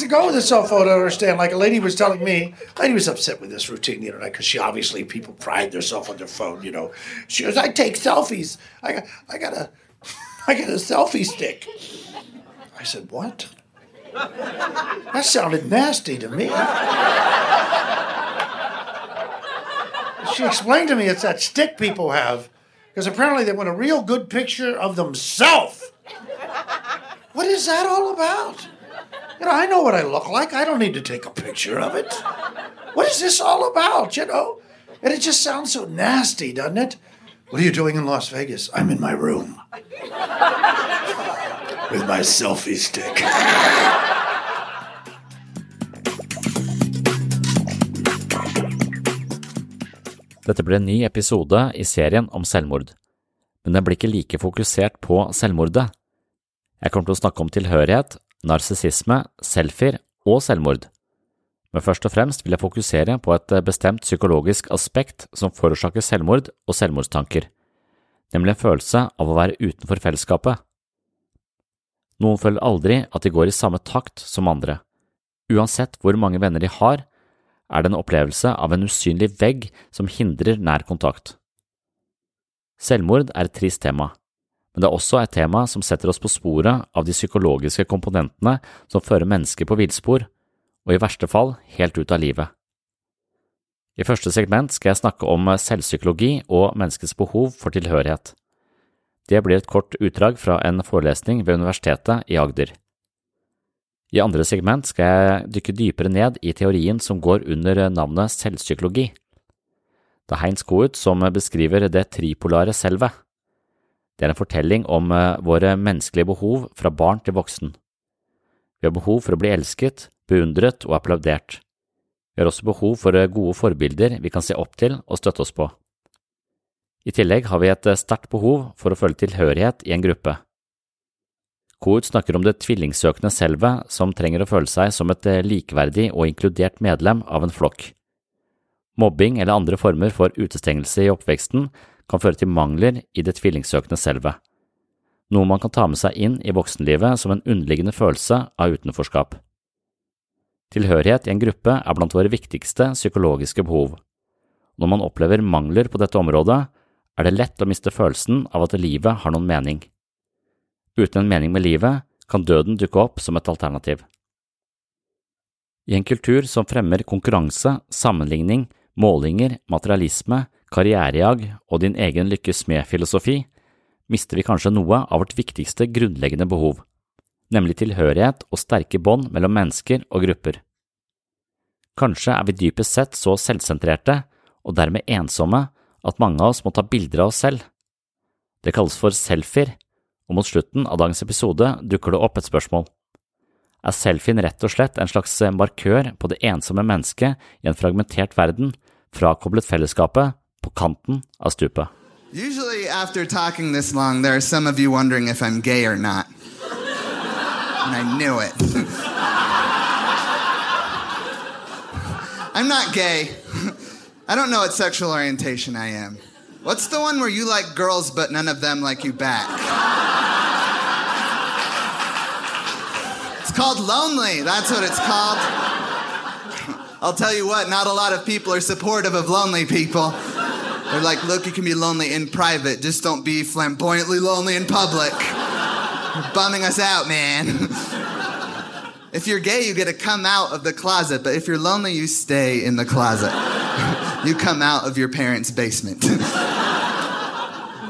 Things go with cell phone, I don't understand. Like a lady was telling me, a lady was upset with this routine the other night because she obviously people pride themselves on their phone. You know, she goes, "I take selfies. I got, I got a, I got a selfie stick." I said, "What?" That sounded nasty to me. she explained to me it's that stick people have because apparently they want a real good picture of themselves. What is that all about? You know, I know what I look like. I don't need to take a picture of it. What is this all about, you know? And it just sounds so nasty, doesn't it? What are you doing in Las Vegas? I'm in my room. With my selfie stick. Dette blir en ny episode i serien om selvmord, men den blir ikke like fokusert på selvmordet. Jeg kommer til å snakke om tilhørighet, narsissisme, selfier og selvmord. Men først og fremst vil jeg fokusere på et bestemt psykologisk aspekt som forårsaker selvmord og selvmordstanker, nemlig en følelse av å være utenfor fellesskapet. Noen føler aldri at de går i samme takt som andre. Uansett hvor mange venner de har, er det en opplevelse av en usynlig vegg som hindrer nær kontakt. Selvmord er et trist tema, men det er også et tema som setter oss på sporet av de psykologiske komponentene som fører mennesker på villspor, og i verste fall helt ut av livet. I første segment skal jeg snakke om selvpsykologi og menneskets behov for tilhørighet. Det blir et kort utdrag fra en forelesning ved Universitetet i Agder. I andre segment skal jeg dykke dypere ned i teorien som går under navnet selvpsykologi. Det er Heinz Kohut som beskriver det tripolare selvet. Det er en fortelling om våre menneskelige behov fra barn til voksen. Vi har behov for å bli elsket, beundret og applaudert. Vi har også behov for gode forbilder vi kan se opp til og støtte oss på. I tillegg har vi et sterkt behov for å føle tilhørighet i en gruppe. Kohut snakker om det tvillingsøkende selvet som trenger å føle seg som et likeverdig og inkludert medlem av en flokk. Mobbing eller andre former for utestengelse i oppveksten kan føre til mangler i det tvillingsøkende selvet, noe man kan ta med seg inn i voksenlivet som en underliggende følelse av utenforskap. Tilhørighet i en gruppe er blant våre viktigste psykologiske behov. Når man opplever mangler på dette området, er det lett å miste følelsen av at livet har noen mening. Uten en mening med livet kan døden dukke opp som et alternativ. I en kultur som fremmer konkurranse, sammenligning, målinger, materialisme, karrierejag og din egen lykkes med-filosofi, mister vi kanskje noe av vårt viktigste grunnleggende behov, nemlig tilhørighet og sterke bånd mellom mennesker og grupper. Kanskje er vi dypest sett så selvsentrerte og dermed ensomme at mange av oss må ta bilder av oss selv. Det kalles for selfier, og mot slutten av dagens episode dukker det opp et spørsmål. Er selfien rett og slett en slags markør på det ensomme mennesket i en fragmentert verden, frakoblet fellesskapet, på kanten av stupet? Usually, after talking this long, there are some of you wondering if I'm gay or not. And I knew it. I'm not gay. I don't know what sexual orientation I am. What's the one where you like girls but none of them like you back? It's called lonely. That's what it's called. I'll tell you what, not a lot of people are supportive of lonely people. They're like, look, you can be lonely in private, just don't be flamboyantly lonely in public. You're bumming us out, man. if you're gay, you get to come out of the closet, but if you're lonely, you stay in the closet. you come out of your parents' basement.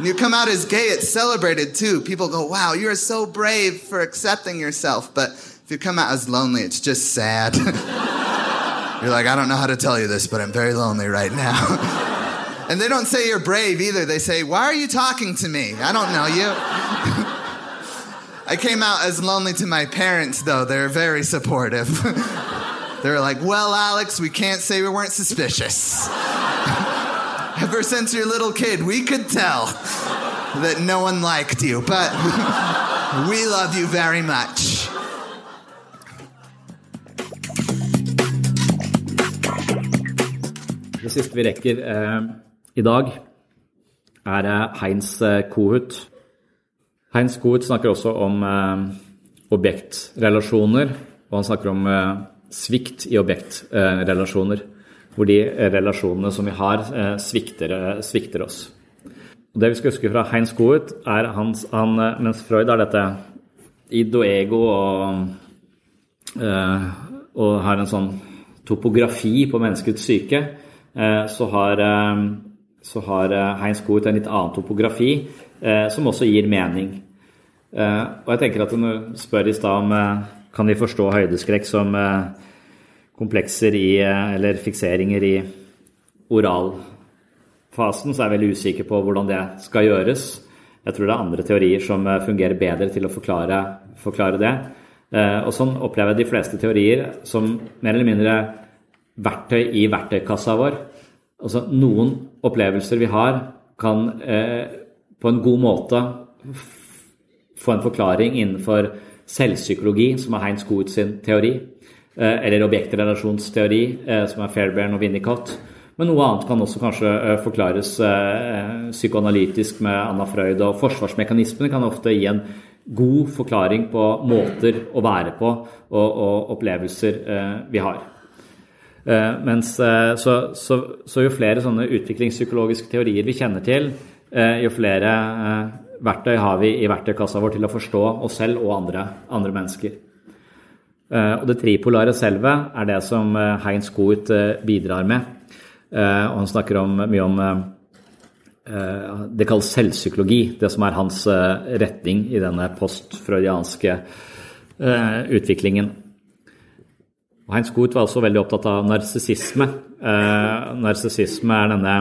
You come out as gay, it's celebrated too. People go, wow, you're so brave for accepting yourself. But if you come out as lonely, it's just sad. you're like, I don't know how to tell you this, but I'm very lonely right now. And they don't say you're brave either. They say, why are you talking to me? I don't know you. I came out as lonely to my parents, though. They're very supportive. They're like, well, Alex, we can't say we weren't suspicious. Ever since you're a little kid, we could tell that no one liked you, but we love you very much. Det siste vi rekker eh, i dag, er det Heinz eh, Kohut. Heinz Kohut snakker også om eh, objektrelasjoner, og han snakker om eh, svikt i objektrelasjoner. hvor de relasjonene som vi har, svikter, svikter oss. Og det vi skal huske fra Heinz Kohut, er hans, han, mens Freud har dette id og ego og, og har en sånn topografi på menneskets syke, så har, så har Heinz Goet en litt annen topografi som også gir mening. Og jeg tenker at når du spør i stad om kan de forstå høydeskrekk som komplekser i, eller fikseringer i oralfasen, så er jeg veldig usikker på hvordan det skal gjøres. Jeg tror det er andre teorier som fungerer bedre til å forklare, forklare det. Og sånn opplever jeg de fleste teorier som mer eller mindre verktøy i verktøykassa vår. Altså noen opplevelser vi har, kan eh, på en god måte få en forklaring innenfor selvpsykologi, som er Heinz Goeth sin teori. Eh, eller objektrelasjonsteori, eh, som er Fairbairn og Winnicott. Men noe annet kan også kanskje forklares psykoanalytisk med Anna Freud. Og forsvarsmekanismene kan ofte gi en god forklaring på måter å være på og, og opplevelser vi har. Mens, så, så, så, jo flere sånne utviklingspsykologiske teorier vi kjenner til, jo flere verktøy har vi i verktøykassa vår til å forstå oss selv og andre, andre mennesker. Eh, og det tripolare selvet er det som eh, Heinz Koht eh, bidrar med. Og han snakker om, mye om Det kalles selvpsykologi, det som er hans retning i denne postfreudianske utviklingen. Og Heinz Goeth var også veldig opptatt av narsissisme. Narsissisme er denne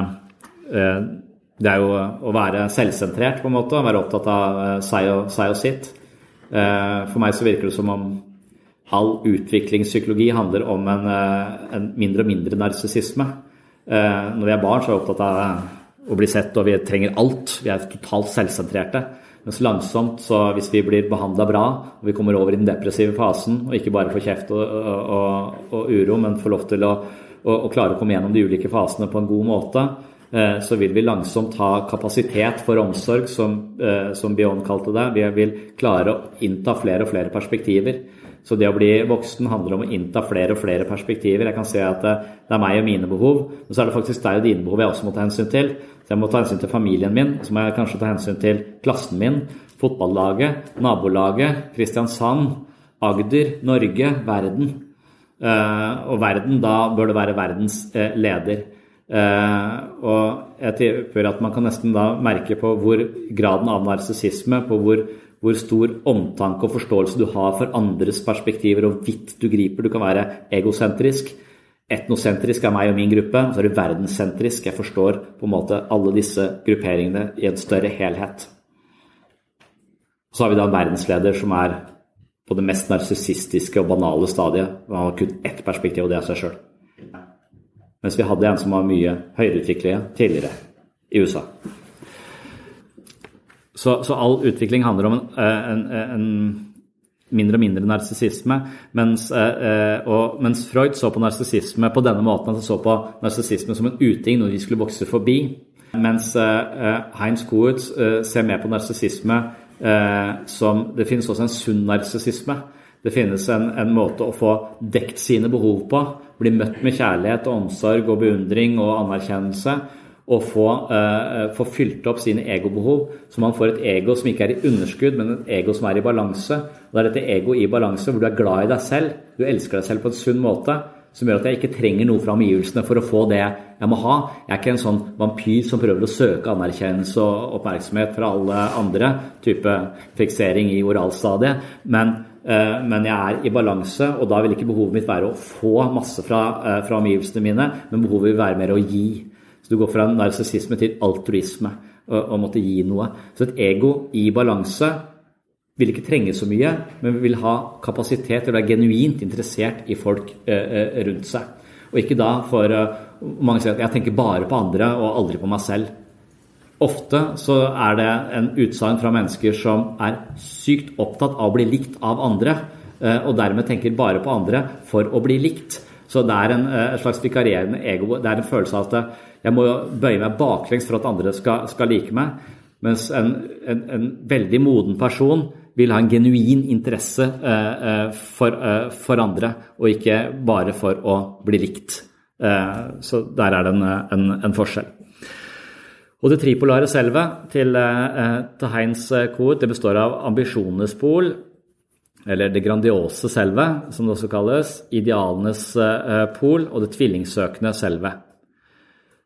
Det er jo å være selvsentrert, på en måte. Være opptatt av seg og, seg og sitt. For meg så virker det som om all utviklingspsykologi handler om en, eh, en mindre og mindre narsissisme. Eh, når vi er barn, så er vi opptatt av eh, å bli sett, og vi trenger alt. Vi er totalt selvsentrerte. Mens langsomt, så hvis vi blir behandla bra, og vi kommer over i den depressive fasen, og ikke bare får kjeft og, og, og, uro, men får lov til å, å, klare å komme gjennom de ulike fasene på en god måte, så vil vi langsomt ha kapasitet for omsorg, som, som Bion kalte det. Vi vil klare å innta flere og flere perspektiver. Så det å bli voksen handler om å innta flere og flere perspektiver. Jeg kan se at det, det er meg og mine behov, men så er det faktisk deg og dine behov jeg også må ta hensyn til. Så jeg må ta hensyn til familien min, så må jeg kanskje ta hensyn til klassen min, fotballaget, nabolaget, Kristiansand, Agder, Norge, verden. Uh, og verden, da bør det være verdens uh, leder. Uh, og jeg tipper at man kan nesten da merke på hvor graden av narsissisme, på hvor, hvor, stor omtanke og forståelse du har for andres perspektiver og vidt du griper. Du kan være egosentrisk. Etnosentrisk er meg og min gruppe. Så er du verdenssentrisk. Jeg forstår på en måte alle disse grupperingene i en større helhet. Så har vi da en verdensleder som er på det mest narsissistiske og banale stadiet. Man har kun ett perspektiv, og det er seg sjøl. Mens vi hadde en som var mye høyreutviklet tidligere i USA. Så, så, all utvikling handler om en, en, en mindre og mindre narsissisme. Mens, eh, mens, Freud så på narsissisme på denne måten, at han så på narsissisme som en uting, noe vi skulle vokse forbi. Mens eh, Heinz Koetz eh, ser mer på narsissisme som Det finnes også en sunn narsissisme. Det finnes en, en, måte å få dekt sine behov på bli møtt med kjærlighet og omsorg og beundring og anerkjennelse. Og få, uh, få fylt opp sine egobehov, så man får et ego som ikke er i underskudd, men et ego som er i balanse. Og det er dette ego i balanse hvor du er glad i deg selv, du elsker deg selv på en sunn måte, som gjør at jeg ikke trenger noe fra omgivelsene for å få det jeg må ha. Jeg er ikke en sånn vampyr som prøver å søke anerkjennelse og oppmerksomhet fra alle andre, type fiksering i oralstadiet. Men Eh, men jeg er i balanse, og da vil ikke behovet mitt være å få masse fra, fra omgivelsene mine, men behovet vil være mer å gi. Så du går fra narsissisme til altruisme og, og måtte gi noe. Så et ego i balanse vil ikke trenge så mye, men vil ha kapasitet til å være genuint interessert i folk eh, rundt seg. Og ikke da for Mange sier at jeg tenker bare på andre og aldri på meg selv. Ofte så er det en utsagn fra mennesker som er sykt opptatt av å bli likt av andre, eh, og dermed tenker bare på andre for å bli likt. Så det er en, eh, slags vikarierende ego. Det er en følelse av at jeg må jo bøye meg baklengs for at andre skal, skal like meg. Mens en, en, en, veldig moden person vil ha en genuin interesse eh, for, for, andre, og ikke bare for å bli likt. så der er det en, en forskjell. Og det tripolare selvet til, eh, til Heins kor det består av ambisjonenes pol, eller det grandiose selvet, som det også kalles, idealenes eh, pol og det tvillingsøkende selvet.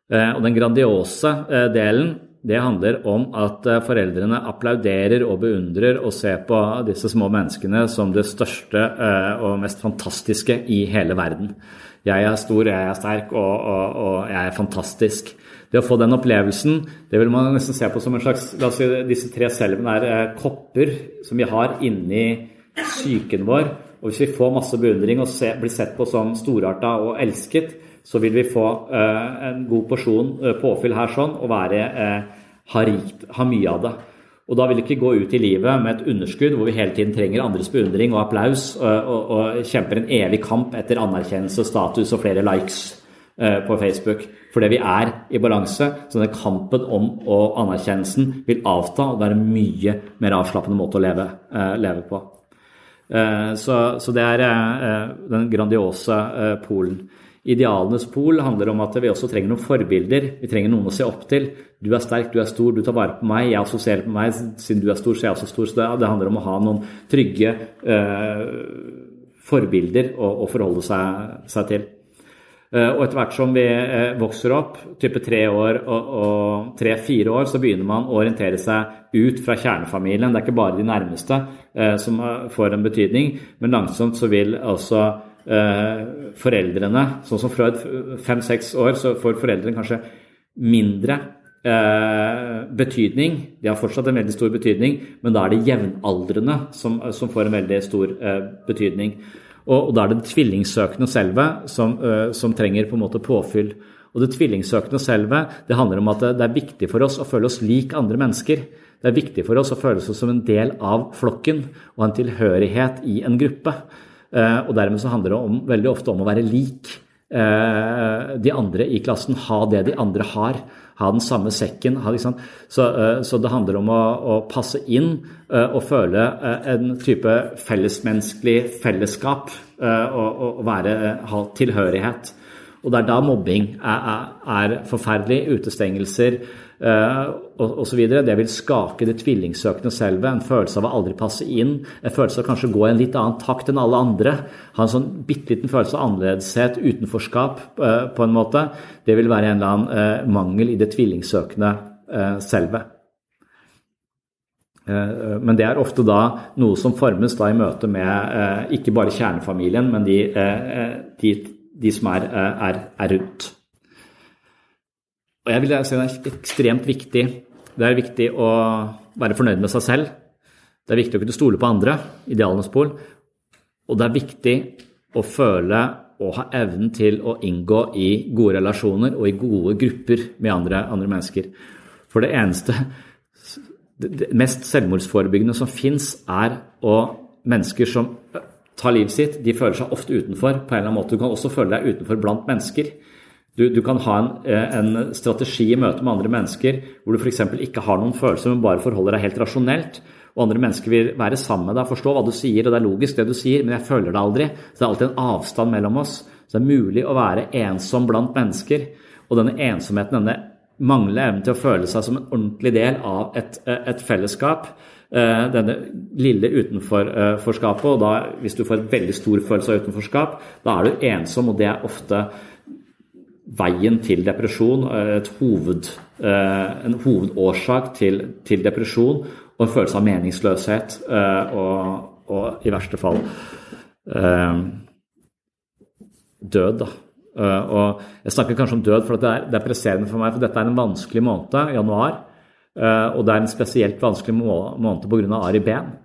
Eh, og den grandiose delen det handler om at foreldrene applauderer og beundrer og ser på disse små menneskene som det største og mest fantastiske i hele verden. Jeg er stor, jeg er sterk, og, og, og jeg er fantastisk. Det å få den opplevelsen, det vil man nesten se på som en slags La oss si disse tre selvene er eh, kopper som vi har inni psyken vår. Og hvis vi får masse beundring og blir sett på som storarta og elsket, så vil vi få uh, en god porsjon uh, påfyll her sånn og være, uh, ha, rikt, ha mye av det. Og da vil vi ikke gå ut i livet med et underskudd hvor vi hele tiden trenger andres beundring og applaus og, og, og kjemper en evig kamp etter anerkjennelse, status og flere likes på Facebook. Fordi vi er i balanse. Så denne kampen om og anerkjennelsen vil avta og være en mye mer avslappende måte å leve, eh, leve på. Eh, så, så, det er eh, den grandiose polen. Idealenes pol handler om at vi også trenger noen forbilder. Vi trenger noen å se opp til. Du er sterk, du er stor, du tar vare på meg, jeg assosierer på meg. Siden du er stor, så er jeg også stor. Så det, handler om å ha noen trygge eh, forbilder å, å forholde seg, seg til. Eh, og etter hvert som vi eh, vokser opp, type tre år og, og tre-fire år, så begynner man å orientere seg ut fra kjernefamilien. Det er ikke bare de nærmeste eh, som får en betydning, men langsomt så vil altså eh, foreldrene Sånn som Freud, fem-seks år, så får foreldrene kanskje mindre eh, betydning. De har fortsatt en veldig stor betydning, men da er det jevnaldrende som, som får en veldig stor eh, betydning. Og, og da er det det tvillingsøkende selve som, som, trenger på en måte påfyll. Og det tvillingsøkende selve det handler om at det er viktig for oss å føle oss lik andre mennesker. Det er viktig for oss å føle oss som en del av flokken og en tilhørighet i en gruppe. Uh, og dermed så handler det om, veldig ofte om å være lik eh, de andre i klassen, ha det de andre har. Ha den samme sekken. Så, eh, så, det handler om å, å passe inn eh, og føle eh, en type fellesmenneskelig fellesskap og, og være, ha tilhørighet. Og det er da mobbing er, er, er forferdelig. Utestengelser osv. Det vil skake det tvillingsøkende selvet. En følelse av å aldri passe inn. En følelse av kanskje å gå i en litt annen takt enn alle andre. Ha en sånn bitte liten følelse av annerledeshet, utenforskap, uh, på en måte. Det vil være en eller annen uh, mangel i det tvillingsøkende selvet. Men det er ofte da noe som formes da i møte med ikke bare kjernefamilien, men de, de de som er, er, er rundt. Og jeg vil si Det er ekstremt viktig. Det er viktig å være fornøyd med seg selv. Det er viktig å kunne stole på andre, idealenes pol. Og det er viktig å føle og ha evnen til å inngå i gode relasjoner og i gode grupper med andre, andre mennesker. For det eneste, det mest selvmordsforebyggende som fins, er å mennesker som tar livet sitt, de føler seg ofte utenfor på en eller annen måte. Du kan også føle deg utenfor blant mennesker. Du, du kan ha en, eh, en, strategi i møte med andre mennesker hvor du f.eks. ikke har noen følelser, men bare forholder deg helt rasjonelt. Og andre mennesker vil være sammen med deg, forstå hva du sier, og det er logisk det du sier, men jeg føler det aldri. Så det er alltid en avstand mellom oss. Så det er mulig å være ensom blant mennesker. Og denne ensomheten, denne manglende evnen til å føle seg som en ordentlig del av et, et fellesskap, Eh, denne lille utenforskapet. Og da, hvis du får en veldig stor følelse av utenforskap, da er du ensom, og det er ofte veien til depresjon. Eh, hoved, eh, en hovedårsak til, til, depresjon og en følelse av meningsløshet. Og, og i verste fall død, da. Og jeg snakker kanskje om død, for det er, det er presserende for meg, for dette er en vanskelig måned, januar. Eh, og det er en spesielt vanskelig måned pga. Ari Behn.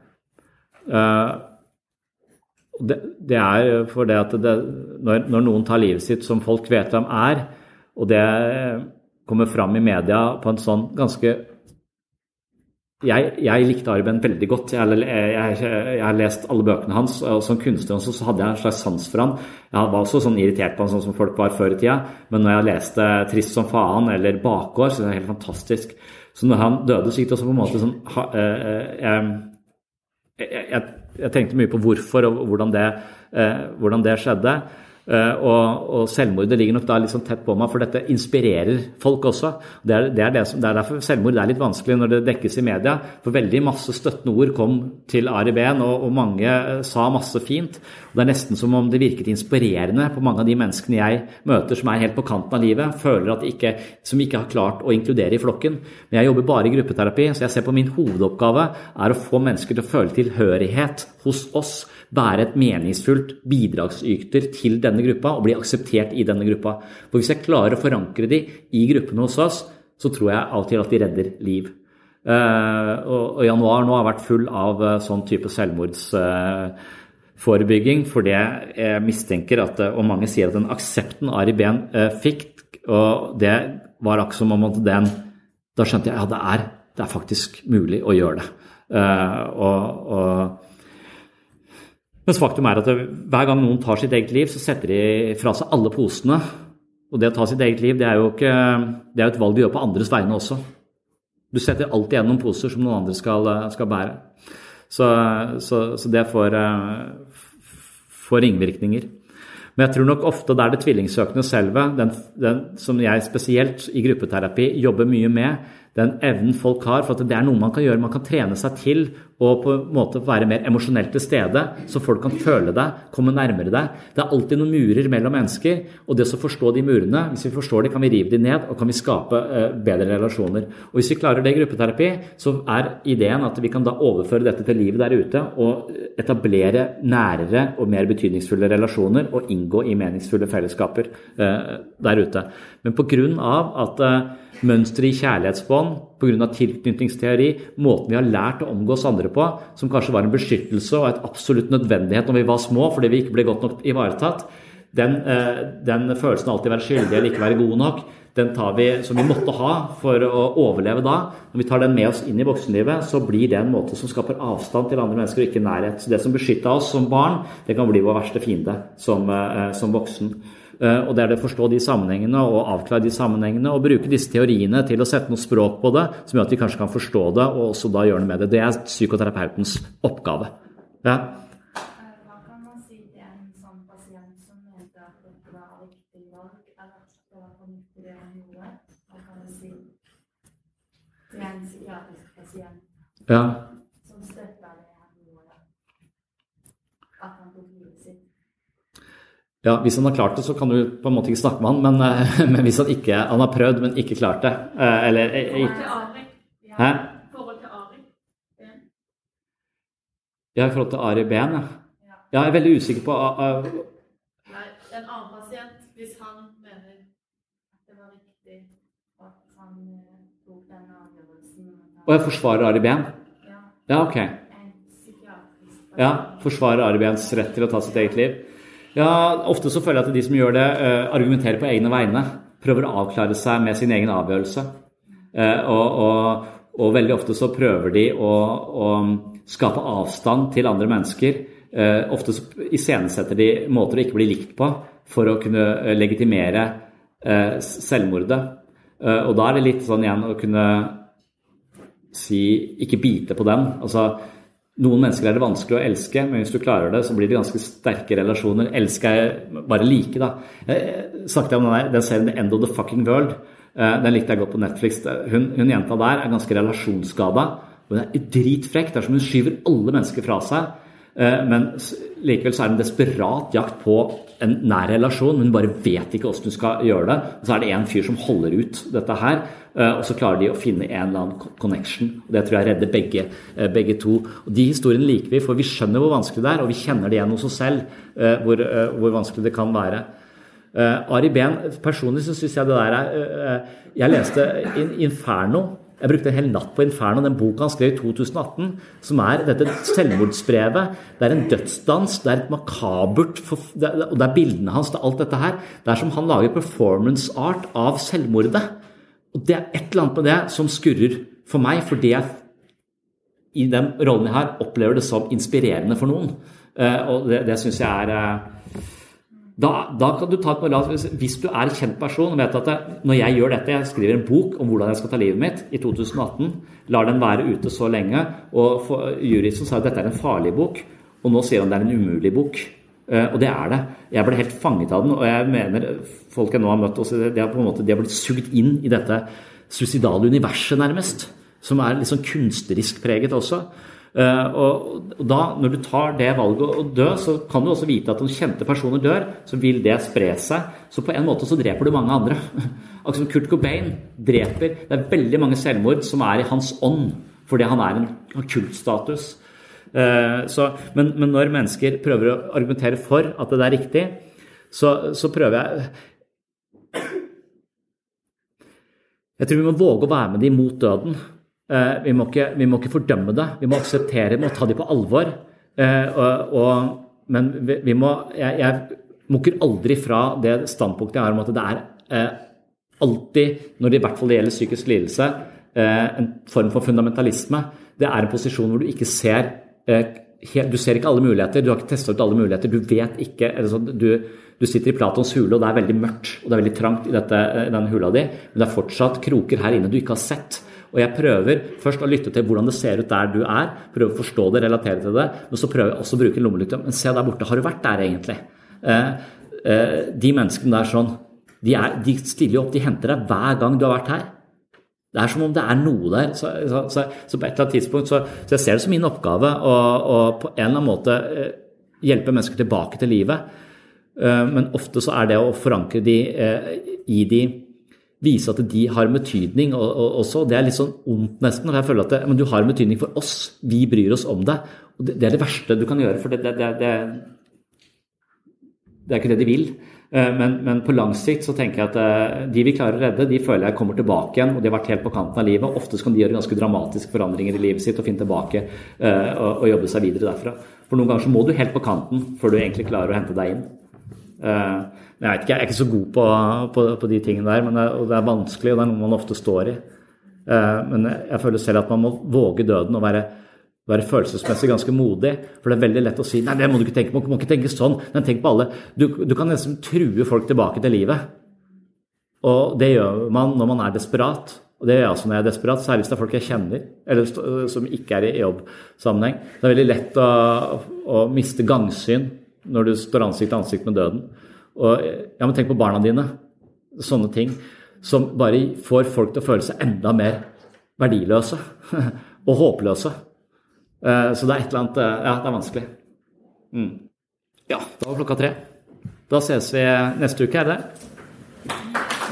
Det, det, er for det at det, når, når, noen tar livet sitt som folk vet hvem er, og det kommer fram i media på en sånn ganske jeg, jeg likte Arben veldig godt. Jeg, jeg, jeg, har lest alle bøkene hans. og Som kunstner også, så hadde jeg en slags sans for han. Jeg var også sånn irritert på han sånn som folk var før i tida. Men når jeg leste 'Trist som faen' eller 'Bakgård', så er det helt fantastisk. Så når han døde, så gikk det også på en måte sånn eh, eh, jeg, jeg, tenkte mye på hvorfor og hvordan det, eh, hvordan det skjedde. Uh, og, og, selvmordet ligger nok da litt sånn tett på meg, for dette inspirerer folk også. Det er, det, er det, som, det er, derfor selvmord er litt vanskelig når det dekkes i media. For veldig masse støttende ord kom til Ari Behn, og, og, mange uh, sa masse fint. Og Det er nesten som om det virket inspirerende på mange av de menneskene jeg møter som er helt på kanten av livet, føler at ikke, som ikke har klart å inkludere i flokken. Men jeg jobber bare i gruppeterapi, så jeg ser på min hovedoppgave er å få mennesker til å føle tilhørighet hos oss være et meningsfullt bidragsyter til denne gruppa og bli akseptert i denne gruppa. For Hvis jeg klarer å forankre de i gruppene hos oss, så tror jeg av og til at de redder liv. Uh, og, januar nå har vært full av uh, sånn type selvmordsforebygging. Uh, fordi jeg mistenker at, og mange sier at den aksepten Ari Behn fikk, og det var akkurat som om at den Da skjønte jeg ja, det er, det er faktisk mulig å gjøre det. og, og mens faktum er at hver gang noen tar sitt eget liv, så setter de fra seg alle posene. Og det å ta sitt eget liv, det er jo ikke, det er et valg du gjør på andres vegne også. Du setter alltid igjen noen poser som noen andre skal, skal bære. Så, så, så, det får, får ringvirkninger. Men jeg tror nok ofte det er det tvillingsøkende selve, den, den, som jeg spesielt i gruppeterapi jobber mye med, den evnen folk har. For at det er noe man kan gjøre. Man kan trene seg til og på en måte være mer emosjonelt til stede, så folk kan føle deg, komme nærmere deg. Det er alltid noen murer mellom mennesker, og det å forstå de murene Hvis vi forstår dem, kan vi rive de ned, og kan vi skape uh, bedre relasjoner. Og Hvis vi klarer det i gruppeterapi, så er ideen at vi kan da overføre dette til livet der ute og etablere nærere og mer betydningsfulle relasjoner og inngå i meningsfulle fellesskaper uh, der ute. Men pga. at uh, mønsteret i kjærlighetsbånd, pga. tilknytningsteori, måten vi har lært å omgås andre på, som kanskje var en beskyttelse og et absolutt nødvendighet når vi var små fordi vi ikke ble godt nok ivaretatt, den, eh, den følelsen av alltid være skyldig eller ikke være god nok, den tar vi som vi måtte ha for å overleve da. Når vi tar den med oss inn i voksenlivet, så blir det en måte som skaper avstand til andre mennesker og ikke nærhet. Så det som beskytta oss som barn, det kan bli vår verste fiende som, eh, som voksen. Eh, og det er det å forstå de sammenhengene og avklare de sammenhengene og bruke disse teoriene til å sette noe språk på det som gjør at vi kanskje kan forstå det og også da gjøre noe med det. Det er psykoterapeutens oppgave. Ja. Hva kan man si til en sånn pasient som mente at dette var riktig valg, eller at det var fornuftig det han gjorde? Hva kan man si til en psykiatrisk pasient ja. som støtta det han gjorde, at han tok livet sitt? Ja, Hvis han har klart det, så kan du på en måte ikke snakke med han, men, eh, men hvis han ikke han har prøvd, men ikke klart det Eller. Hæ? Ja, i forhold til Ari Behn, ja. ja. Jeg er veldig usikker på uh, Nei, en annen pasient, hvis han mener at det var riktig at han eh, tok den avgjørelsen Og jeg forsvarer Ari Behn? Ja, Ja, ok. Ja, Forsvarer Ari Behns rett til å ta sitt eget liv? Ja, ofte så føler jeg at de som gjør det, eh, argumenterer på egne vegne. Prøver å avklare seg med sin egen avgjørelse. Eh, og, og, og veldig ofte så prøver de å, å skape avstand til andre mennesker. Eh, ofte så iscenesetter de måter å ikke bli likt på for å kunne legitimere selvmordet. Og da er det litt sånn igjen å kunne si ikke bite på den. Altså, noen mennesker er det vanskelig å elske, men hvis du klarer det, så blir det ganske sterke relasjoner. Elske er bare like, da. Jeg snakket om den, der, den serien The End of the Fucking World. Eh, Den likte jeg godt på Netflix. Hun, hun jenta der er ganske relasjonsskada. Hun er dritfrekk. Det er som hun skyver alle mennesker fra seg. Eh, Men likevel så er det en desperat jakt på en nær relasjon, men bare vet ikke hvordan du skal gjøre det. Og så er det en fyr som holder ut dette her, eh, og så klarer de å finne en eller annen connection. Og Det tror jeg redder begge, eh, begge to. Og De historiene liker vi, for vi skjønner hvor vanskelig det er, og vi kjenner det igjen hos oss selv, hvor, hvor vanskelig det kan være. Ari Behn, personlig så syns jeg det der er Jeg leste In- Inferno. Jeg brukte en hel natt på Inferno, den boka han skrev i 2018, som er dette selvmordsbrevet. Det er en dødsdans, det er et makabert er, Og det er bildene hans, det er alt dette her. Det er som han lager performance art av selvmordet. Og det er et eller annet med det som skurrer for meg, fordi jeg i den rollen jeg har, opplever det som inspirerende for noen. Eh, og det, det syns jeg er eh, da, da kan du ta et moral, Hvis du er en kjent person og vet at det, når jeg gjør dette, jeg skriver en bok om hvordan jeg skal ta livet mitt i 2018, lar den være ute så lenge, og for- juristen sa at dette er en farlig bok, og nå sier han det er en umulig bok. Eh, Og det er det. Jeg ble helt fanget av den, og jeg mener folk jeg nå har møtt, også, de har på en måte de har blitt sugd inn i dette suicidale universet, nærmest. Som er litt sånn kunstnerisk preget også. Eh, og, da, når du tar det valget å dø, så kan du også vite at om kjente personer dør, så vil det spre seg. Så på en måte så dreper du mange andre. Akkurat som Kurt Cobain dreper Det er veldig mange selvmord som er i hans ånd, fordi han er en har kultstatus. Eh, så, men, men når mennesker prøver å argumentere for at det er riktig, så, så prøver jeg Jeg tror vi må våge å være med dem mot døden. Eh, vi, må ikke, vi må ikke fordømme det. Vi må akseptere, vi må ta dem på alvor. Eh, og, og, men vi, vi må jeg, jeg mukker aldri fra det standpunktet jeg har om at det er eh, alltid, når det i hvert fall det gjelder psykisk lidelse, en form for fundamentalisme. Det er en posisjon hvor du ikke ser Du ser ikke alle muligheter, du har ikke testa ut alle muligheter. Du vet ikke sånn, du, du sitter i Platons hule, og det er veldig mørkt og det er veldig trangt i, dette, i denne hula di, men det er fortsatt kroker her inne du ikke har sett. Og jeg prøver først å lytte til hvordan det ser ut der du er, prøve å forstå det, relatere til det, men så prøver jeg også å bruke lommelykt. Men se der borte, har du vært der egentlig? Eh, eh, de menneskene der sånn, de, er, de stiller jo opp, de henter deg hver gang du har vært her. Det er som om det er noe der. Så, så, så, så på et eller annet tidspunkt så, så jeg ser det som min oppgave å, å på en eller annen måte eh, hjelpe mennesker tilbake til livet. Eh, Men ofte så er det å forankre de eh, i de Vise at de har betydning og, og, også. Det er litt sånn ondt nesten. for jeg føler at det, men du har en betydning for oss. Vi bryr oss om deg. Og det, det er det verste du kan gjøre, for det, det, det, det, det er ikke det de vil. Eh, Men, men på lang sikt så tenker jeg at eh, de vi klarer å redde, de føler jeg kommer tilbake igjen. Og de har vært helt på kanten av livet. Ofte kan de gjøre ganske dramatiske forandringer i livet sitt og finne tilbake eh, og, og jobbe seg videre derfra. For noen ganger så må du helt på kanten før du egentlig klarer å hente deg inn. Eh, jeg vet ikke, jeg er ikke så god på, på, på de tingene der. Det, og det er vanskelig, og det er noe man ofte står i. Eh, Men jeg føler selv at man må våge døden og være være følelsesmessig ganske modig. For det er veldig lett å si nei, det må du ikke tenke på, du må ikke tenke sånn. Men tenk på alle. Du, du kan nesten true folk tilbake til livet. Og det gjør man når man er desperat. Og det gjør jeg også når jeg er desperat, særlig hvis det er folk jeg kjenner, eller som ikke er i jobbsammenheng. Det er veldig lett å, å miste gangsyn når du står ansikt til ansikt med døden. Og ja, men tenk på barna dine. Sånne ting som bare får folk til å føle seg enda mer verdiløse og håpløse. Eh, så det er et eller annet eh, Ja, det er vanskelig. Mm. Ja, da var klokka tre. Da ses vi neste uke, er det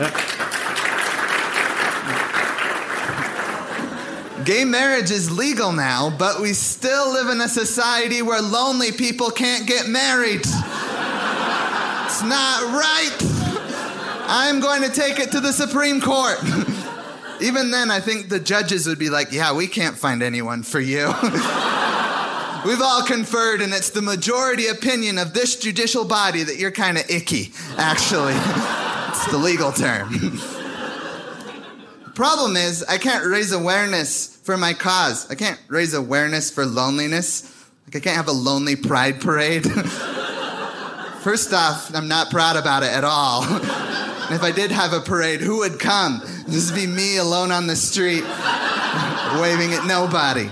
ja. Gay marriage is legal now, but we still live in a society where lonely people can't get married. Not right. I'm going to take it to the Supreme Court. Even then, I think the judges would be like, yeah, we can't find anyone for you. We've all conferred, and it's the majority opinion of this judicial body that you're kind of icky, actually. it's the legal term. Problem is, I can't raise awareness for my cause. I can't raise awareness for loneliness. Like, I can't have a lonely pride parade. First off, I'm not proud about it at all. and if I did have a parade, who would come? Just be me alone on the street, waving at nobody.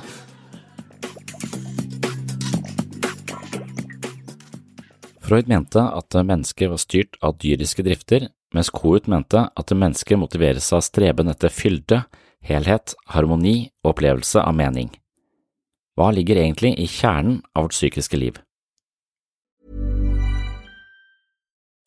Freud mente at mennesket var styrt av dyriske drifter, mens Kohut mente at mennesket motiveres av streben etter fylde, helhet, harmoni og opplevelse av mening. Hva ligger egentlig i kjernen av vårt psykiske liv?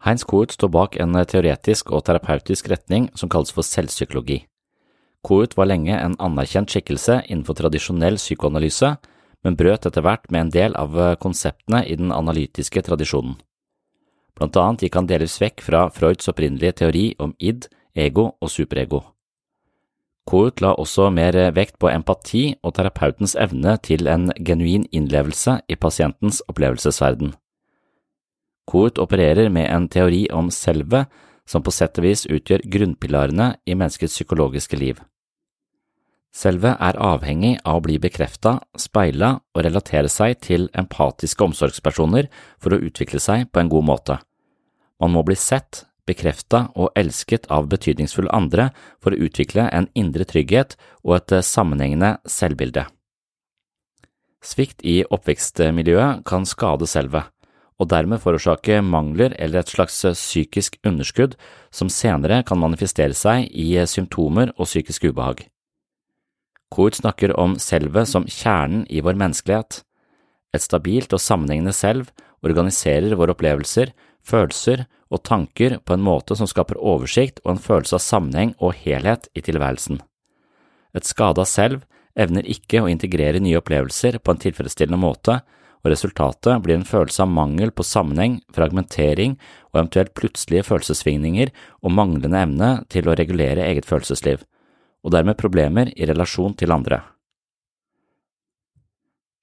Heinz Kohut står bak en teoretisk og terapeutisk retning som kalles for selvpsykologi. Kohut var lenge en anerkjent skikkelse innenfor tradisjonell psykoanalyse, men brøt etter hvert med en del av konseptene i den analytiske tradisjonen. Blant annet gikk han delvis vekk fra Freuds opprinnelige teori om id, ego og superego. Kohut la også mer vekt på empati og terapeutens evne til en genuin innlevelse i pasientens opplevelsesverden. Kohut opererer med en teori om selve som på sett og vis utgjør grunnpilarene i menneskets psykologiske liv. Selve er avhengig av å bli bekrefta, speila og relatere seg til empatiske omsorgspersoner for å utvikle seg på en god måte. Man må bli sett, bekrefta og elsket av betydningsfulle andre for å utvikle en indre trygghet og et sammenhengende selvbilde. Svikt i oppvekstmiljøet kan skade selve, og dermed forårsake mangler eller et slags psykisk underskudd som senere kan manifestere seg i symptomer og psykisk ubehag. Kohut snakker om selvet som kjernen i vår menneskelighet. Et stabilt og sammenhengende selv organiserer våre opplevelser, følelser og tanker på en måte som skaper oversikt og en følelse av sammenheng og helhet i tilværelsen. Et skada selv evner ikke å integrere nye opplevelser på en tilfredsstillende måte, og resultatet blir en følelse av mangel på sammenheng, fragmentering og eventuelt plutselige følelsessvingninger og manglende evne til å regulere eget følelsesliv, og dermed problemer i relasjon til andre.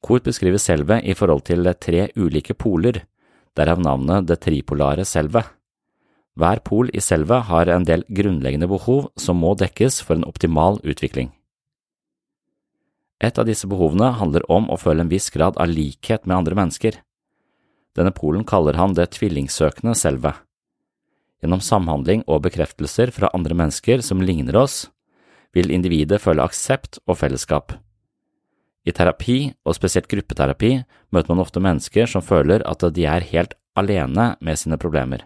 Kort beskriver selvet i forhold til tre ulike poler, derav navnet det tripolare selvet. Hver pol i selvet har en del grunnleggende behov som må dekkes for en optimal utvikling. Et av disse behovene handler om å føle en viss grad av likhet med andre mennesker. Denne polen kaller han det tvillingsøkende selve. Gjennom samhandling og bekreftelser fra andre mennesker som ligner oss, vil individet føle aksept og fellesskap. I terapi, og spesielt gruppeterapi, møter man ofte mennesker som føler at de er helt alene med sine problemer.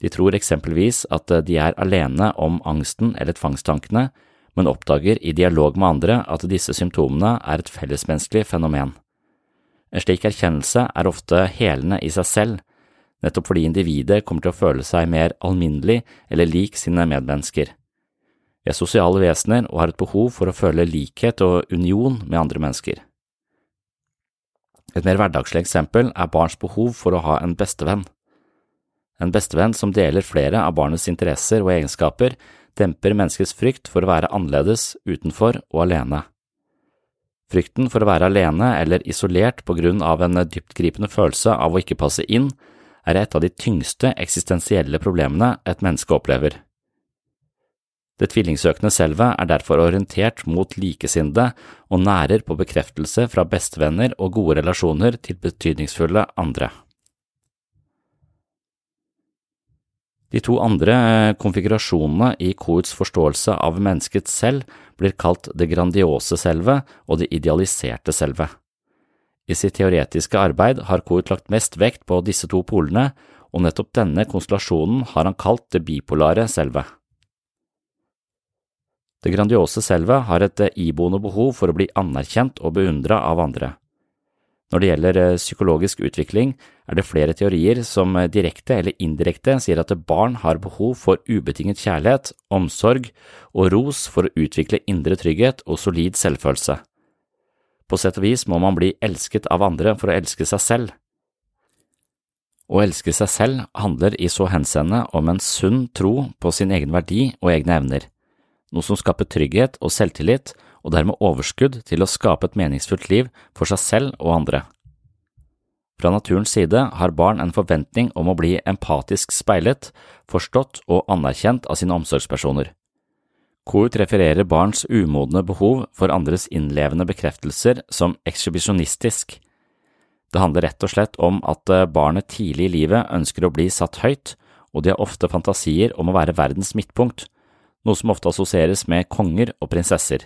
De tror eksempelvis at de er alene om angsten eller tvangstankene, men oppdager i dialog med andre at disse symptomene er et fellesmenneskelig fenomen. En slik erkjennelse er ofte helende i seg selv, nettopp fordi individet kommer til å føle seg mer alminnelig eller lik sine medmennesker. Vi er sosiale vesener og har et behov for å føle likhet og union med andre mennesker. Et mer hverdagslig eksempel er barns behov for å ha en bestevenn. En bestevenn som deler flere av barnets interesser og egenskaper, demper menneskets frykt for å være annerledes, utenfor og alene. Frykten for å være alene eller isolert på grunn av en dyptgripende følelse av å ikke passe inn, er et av de tyngste eksistensielle problemene et menneske opplever. Det tvillingsøkende selvet er derfor orientert mot likesinnede og nærer på bekreftelse fra bestevenner og gode relasjoner til betydningsfulle andre. De to andre eh, konfigurasjonene i Kohts forståelse av mennesket selv blir kalt det grandiose selve og det idealiserte selve. I sitt teoretiske arbeid har Koht lagt mest vekt på disse to polene, og nettopp denne konstellasjonen har han kalt det bipolare selve. Det grandiose selve har et eh, iboende behov for å bli anerkjent og beundra av andre. Når det gjelder eh, psykologisk utvikling, er det flere teorier som eh, direkte eller indirekte sier at barn har behov for ubetinget kjærlighet, omsorg og ros for å utvikle indre trygghet og solid selvfølelse. På sett og vis må man bli elsket av andre for å elske seg selv. Å elske seg selv handler i så henseende om en sunn tro på sin egen verdi og egne evner noe som skaper trygghet og selvtillit, og dermed overskudd til å skape et meningsfullt liv for seg selv og andre. Fra naturens side har barn en forventning om å bli empatisk speilet, forstått og anerkjent av sine omsorgspersoner. KUT refererer barns umodne behov for andres innlevende bekreftelser som ekshibisjonistisk. Det handler rett og slett om at barnet tidlig i livet ønsker å bli satt høyt, og de har ofte fantasier om å være verdens midtpunkt, noe som ofte assosieres med konger og prinsesser.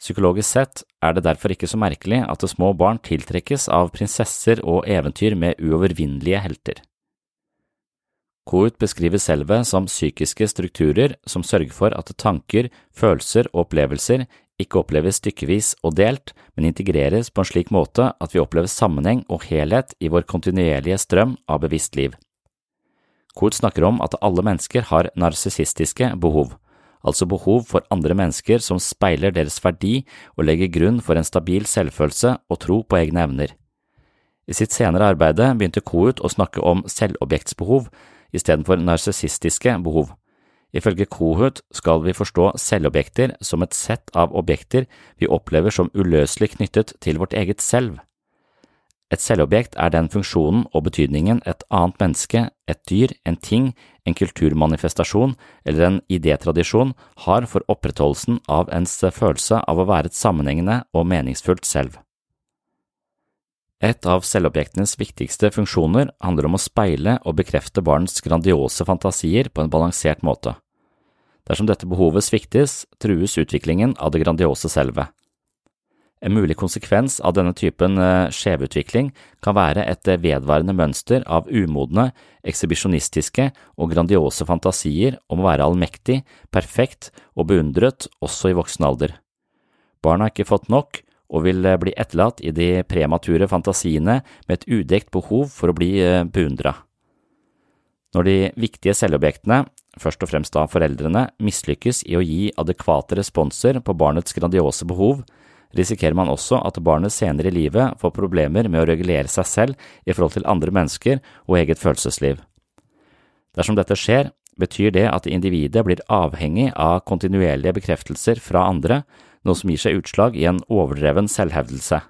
Psykologisk sett er det derfor ikke så merkelig at små barn tiltrekkes av prinsesser og eventyr med uovervinnelige helter. Kout beskriver selve som psykiske strukturer som sørger for at tanker, følelser og opplevelser ikke oppleves stykkevis og delt, men integreres på en slik måte at vi opplever sammenheng og helhet i vår kontinuerlige strøm av bevisst liv. Koht snakker om at alle mennesker har narsissistiske behov, altså behov for andre mennesker som speiler deres verdi og legger grunn for en stabil selvfølelse og tro på egne evner. I sitt senere arbeide begynte Kohut å snakke om selvobjektsbehov istedenfor narsissistiske behov. Ifølge Kohut skal vi forstå selvobjekter som et sett av objekter vi opplever som uløselig knyttet til vårt eget selv. Et selvobjekt er den funksjonen og betydningen et annet menneske, et dyr, en ting, en kulturmanifestasjon eller en idétradisjon har for opprettholdelsen av ens følelse av å være et sammenhengende og meningsfullt selv. Et av selvobjektenes viktigste funksjoner handler om å speile og bekrefte barnets grandiose fantasier på en balansert måte. Dersom dette behovet sviktes, trues utviklingen av det grandiose selvet. En mulig konsekvens av denne typen eh, skjevutvikling kan være et eh, vedvarende mønster av umodne, ekshibisjonistiske og grandiose fantasier om å være allmektig, perfekt og beundret også i voksen alder. Barna har ikke fått nok og vil eh, bli etterlatt i de premature fantasiene med et udekt behov for å bli beundra. Når de viktige selvobjektene, først og fremst da foreldrene, mislykkes i å gi adekvate responser på barnets grandiose behov, risikerer man også at barnet senere i livet får problemer med å regulere seg selv i forhold til andre mennesker og eget følelsesliv. Dersom dette skjer, betyr det at individet blir avhengig av kontinuerlige bekreftelser fra andre, noe som gir seg utslag i en overdreven selvhevdelse.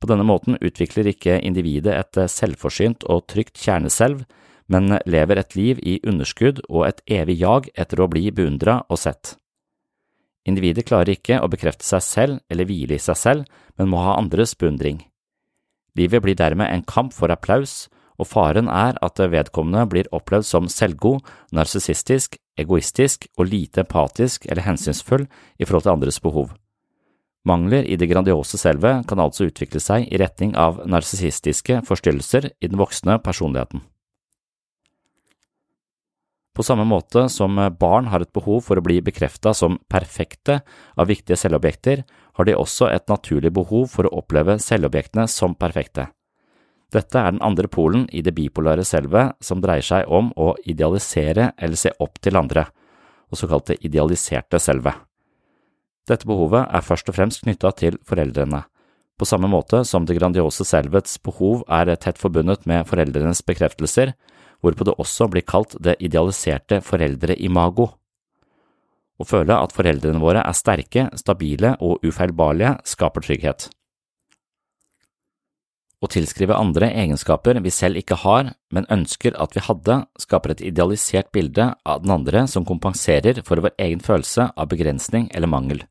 På denne måten utvikler ikke individet et selvforsynt og trygt kjerneselv, men lever et liv i underskudd og et evig jag etter å bli beundra og sett. Individet klarer ikke å bekrefte seg selv eller hvile i seg selv, men må ha andres beundring. Livet blir dermed en kamp for applaus, og faren er at vedkommende blir opplevd som selvgod, narsissistisk, egoistisk og lite empatisk eller hensynsfull i forhold til andres behov. Mangler i det grandiose selve kan altså utvikle seg i retning av narsissistiske forstyrrelser i den voksne personligheten. På samme måte som barn har et behov for å bli bekrefta som perfekte av viktige selvobjekter, har de også et naturlig behov for å oppleve selvobjektene som perfekte. Dette er den andre polen i det bipolare selvet som dreier seg om å idealisere eller se opp til andre, og såkalte idealiserte selvet. Dette behovet er først og fremst knytta til foreldrene, på samme måte som det grandiose selvets behov er tett forbundet med foreldrenes bekreftelser, hvorpå det også blir kalt det idealiserte foreldreimago. Å føle at foreldrene våre er sterke, stabile og ufeilbarlige skaper trygghet. Å tilskrive andre egenskaper vi selv ikke har, men ønsker at vi hadde, skaper et idealisert bilde av den andre som kompenserer for vår egen følelse av begrensning eller mangel.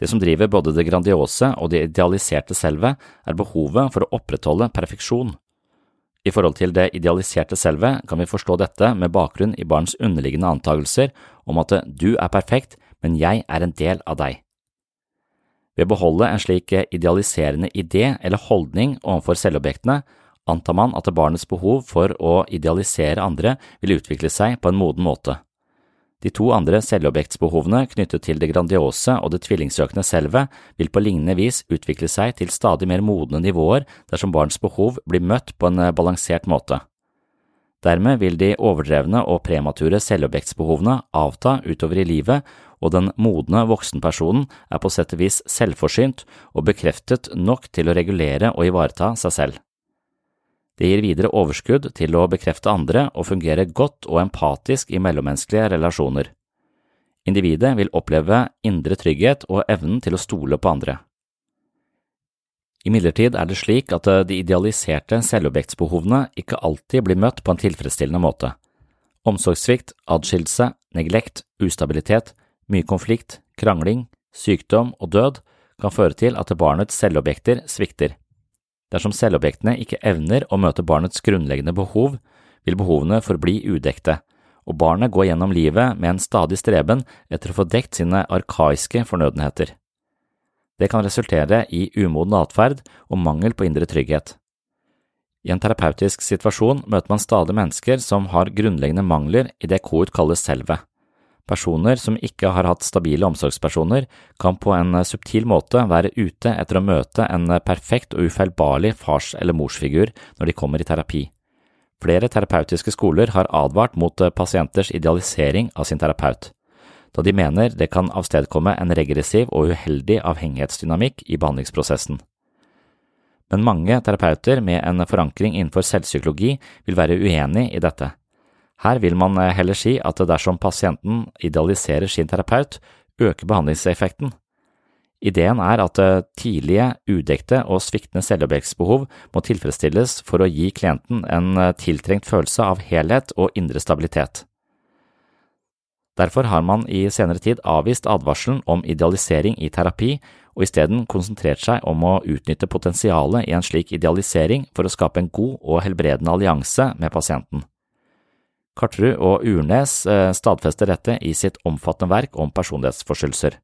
Det som driver både det grandiose og det idealiserte selvet, er behovet for å opprettholde perfeksjon. I forhold til det idealiserte selvet kan vi forstå dette med bakgrunn i barns underliggende antagelser om at du er perfekt, men jeg er en del av deg. Ved å beholde en slik idealiserende idé eller holdning overfor selvobjektene antar man at barnets behov for å idealisere andre vil utvikle seg på en moden måte. De to andre selvobjektsbehovene knyttet til det grandiose og det tvillingsøkende selvet vil på lignende vis utvikle seg til stadig mer modne nivåer dersom barns behov blir møtt på en balansert måte. Dermed vil de overdrevne og premature selvobjektsbehovene avta utover i livet og den modne voksenpersonen er på sett og vis selvforsynt og bekreftet nok til å regulere og ivareta seg selv. Det gir videre overskudd til å bekrefte andre og fungere godt og empatisk i mellommenneskelige relasjoner. Individet vil oppleve indre trygghet og evnen til å stole på andre. Imidlertid er det slik at de idealiserte selvobjektsbehovene ikke alltid blir møtt på en tilfredsstillende måte. Omsorgssvikt, adskillelse, neglekt, ustabilitet, mye konflikt, krangling, sykdom og død kan føre til at barnets selvobjekter svikter. Dersom selvobjektene ikke evner å møte barnets grunnleggende behov, vil behovene forbli udekte, og barnet går gjennom livet med en stadig streben etter å få dekt sine arkaiske fornødenheter. Det kan resultere i umoden atferd og mangel på indre trygghet. I en terapeutisk situasjon møter man stadig mennesker som har grunnleggende mangler i det KOUT kaller selvet. Personer som ikke har hatt stabile omsorgspersoner, kan på en subtil måte være ute etter å møte en perfekt og ufeilbarlig fars- eller morsfigur når de kommer i terapi. Flere terapeutiske skoler har advart mot pasienters idealisering av sin terapeut, da de mener det kan avstedkomme en regressiv og uheldig avhengighetsdynamikk i behandlingsprosessen. Men mange terapeuter med en forankring innenfor selvpsykologi vil være uenig i dette. Her vil man eh, heller si at dersom pasienten idealiserer sin terapeut, øker behandlingseffekten. Ideen er at eh, tidlige, udekte og sviktende selvobjektsbehov må tilfredsstilles for å gi klienten en eh, tiltrengt følelse av helhet og indre stabilitet. Derfor har man i senere tid avvist advarselen om idealisering i terapi, og isteden konsentrert seg om å utnytte potensialet i en slik idealisering for å skape en god og helbredende allianse med pasienten. Kartrud og Urnes eh, stadfester dette i sitt omfattende verk om personlighetsforstyrrelser.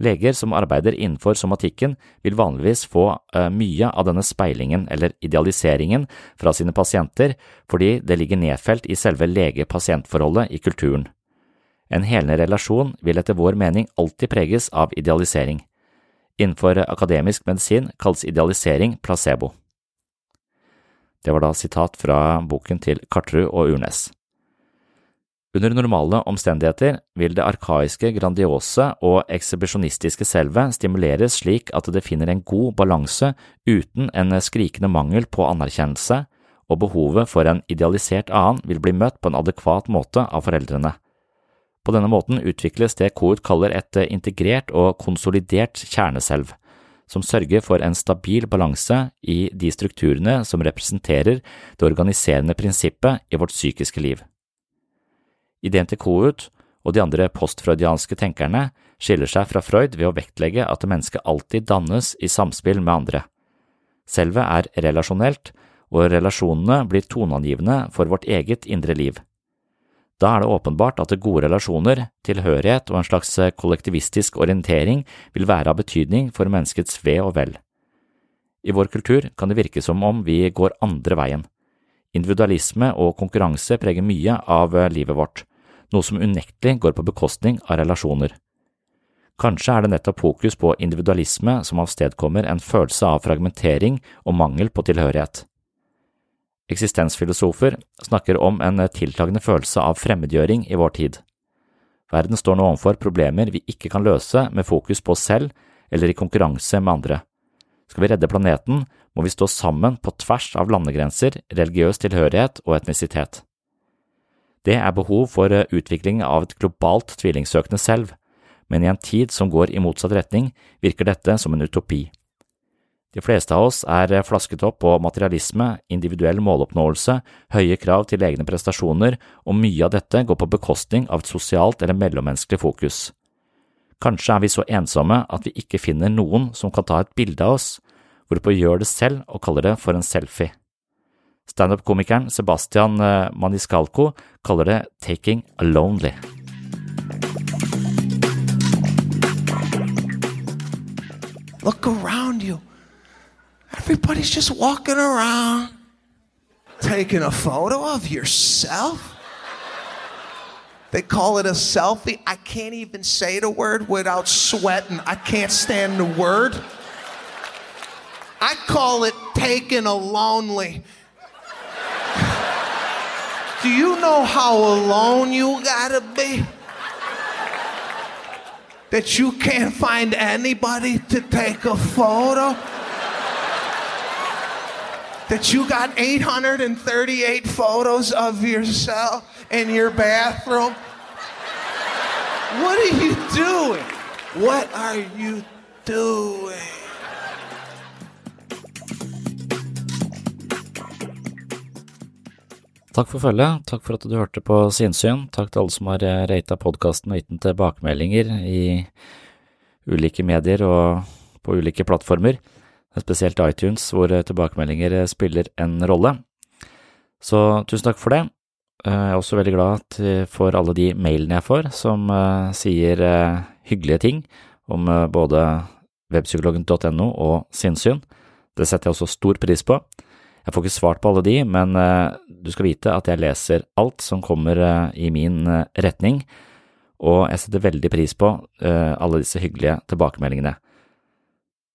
Leger som arbeider innenfor somatikken, vil vanligvis få eh, mye av denne speilingen eller idealiseringen fra sine pasienter fordi det ligger nedfelt i selve lege-pasient-forholdet i kulturen. En helende relasjon vil etter vår mening alltid preges av idealisering. Innenfor akademisk medisin kalles idealisering placebo. Det var da sitat fra boken til Karterud og Urnes. Under normale omstendigheter vil det arkaiske, grandiose og ekshibisjonistiske selvet stimuleres slik at det finner en god balanse uten en skrikende mangel på anerkjennelse, og behovet for en idealisert annen vil bli møtt på en adekvat måte av foreldrene. På denne måten utvikles det Kohut kaller et integrert og konsolidert kjerneselv, som sørger for en stabil balanse i de strukturene som representerer det organiserende prinsippet i vårt psykiske liv. Ideen til Kohut og de andre postfreudianske tenkerne skiller seg fra Freud ved å vektlegge at mennesket alltid dannes i samspill med andre. Selvet er relasjonelt, og relasjonene blir toneangivende for vårt eget indre liv. Da er det åpenbart at gode relasjoner, tilhørighet og en slags kollektivistisk orientering vil være av betydning for menneskets ve og vel. I vår kultur kan det virke som om vi går andre veien. Individualisme og konkurranse preger mye av livet vårt, noe som unektelig går på bekostning av relasjoner. Kanskje er det nettopp fokus på individualisme som avstedkommer en følelse av fragmentering og mangel på tilhørighet. Eksistensfilosofer snakker om en tiltagende følelse av fremmedgjøring i vår tid. Verden står nå overfor problemer vi ikke kan løse med fokus på oss selv eller i konkurranse med andre. Skal vi redde planeten, må vi stå sammen på tvers av landegrenser, religiøs tilhørighet og etnisitet. Det er behov for utvikling av et globalt tvillingsøkende selv, men i en tid som går i motsatt retning, virker dette som en utopi. De fleste av oss er flasket opp på materialisme, individuell måloppnåelse, høye krav til egne prestasjoner, og mye av dette går på bekostning av et sosialt eller mellommenneskelig fokus. Kanskje er vi så ensomme at vi ikke finner noen som kan ta et bilde av oss, hvorpå gjør det selv og kaller det for en selfie. Standup-komikeren Sebastian eh, Maniscalco kaller det Taking a Lonely. Look around you. Everybody's just walking around taking a photo of yourself. They call it a selfie. I can't even say the word without sweating. I can't stand the word. I call it taking a lonely. Do you know how alone you gotta be? That you can't find anybody to take a photo? That you got 838 photos of yourself in your bathroom? What are you doing? What are you doing? Takk for følget, takk for at du hørte på Sinnsyn, takk til alle som har eh, rata podkasten og gitt den tilbakemeldinger i ulike medier og på ulike plattformer, spesielt iTunes, hvor eh, tilbakemeldinger eh, spiller en rolle. Så tusen takk for det. Jeg er også veldig glad for alle de mailene jeg får som sier hyggelige ting om både webpsykologen.no og sinnssyn. Det setter jeg også stor pris på. Jeg får ikke svart på alle de, men du skal vite at jeg leser alt som kommer i min retning, og jeg setter veldig pris på alle disse hyggelige tilbakemeldingene.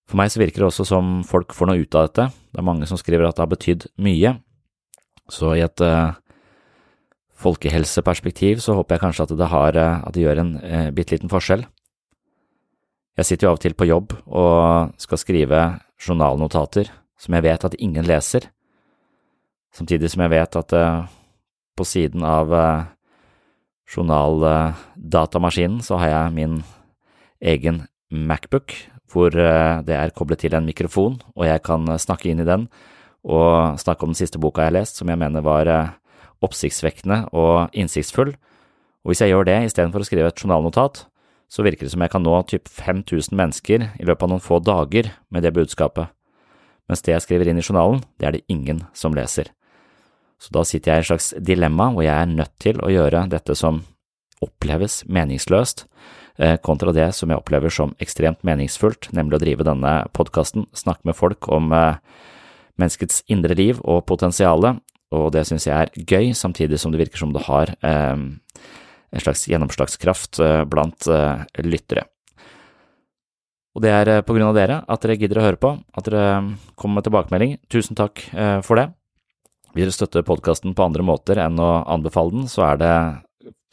For meg så virker det også som folk får noe ut av dette, det er mange som skriver at det har betydd mye, så i et folkehelseperspektiv så håper jeg kanskje at det, har, at det gjør en bitte liten forskjell. Jeg sitter jo av og til på jobb og skal skrive journalnotater som jeg vet at ingen leser. Samtidig som jeg vet at uh, på siden av uh, journaldatamaskinen så har jeg min egen Macbook, hvor uh, det er koblet til en mikrofon, og jeg kan snakke inn i den og snakke om den siste boka jeg har lest, som jeg mener var oppsiktsvekkende og innsiktsfull. Og hvis jeg gjør det istedenfor å skrive et journalnotat, så virker det som jeg kan nå typ 5000 mennesker i løpet av noen få dager med det budskapet, mens det jeg skriver inn i journalen, det er det ingen som leser. Så da sitter jeg i et slags dilemma hvor jeg er nødt til å gjøre dette som oppleves meningsløst, eh, kontra det som jeg opplever som ekstremt meningsfullt, nemlig å drive denne podkasten, snakke med folk om eh, menneskets indre liv og potensialet, og det synes jeg er gøy, samtidig som det virker som det har eh, en slags gjennomslagskraft blant lyttere. Og det er på grunn av dere at dere gidder å høre på, at dere kommer med tilbakemelding. Tusen takk for det. Vil dere støtte podkasten på andre måter enn å anbefale den, så er det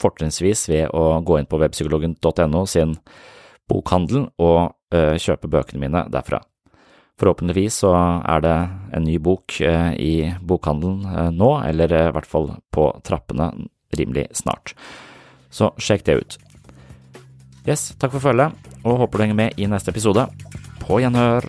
fortrinnsvis ved å gå inn på webpsykologen.no sin bokhandel og uh, kjøpe bøkene mine derfra. Forhåpentligvis så er det en ny bok eh, i bokhandelen eh, nå, eller eh, i hvert fall på trappene rimelig snart. Så sjekk det ut. Yes, takk for følget, og håper du henger med i neste episode. På gjenhør!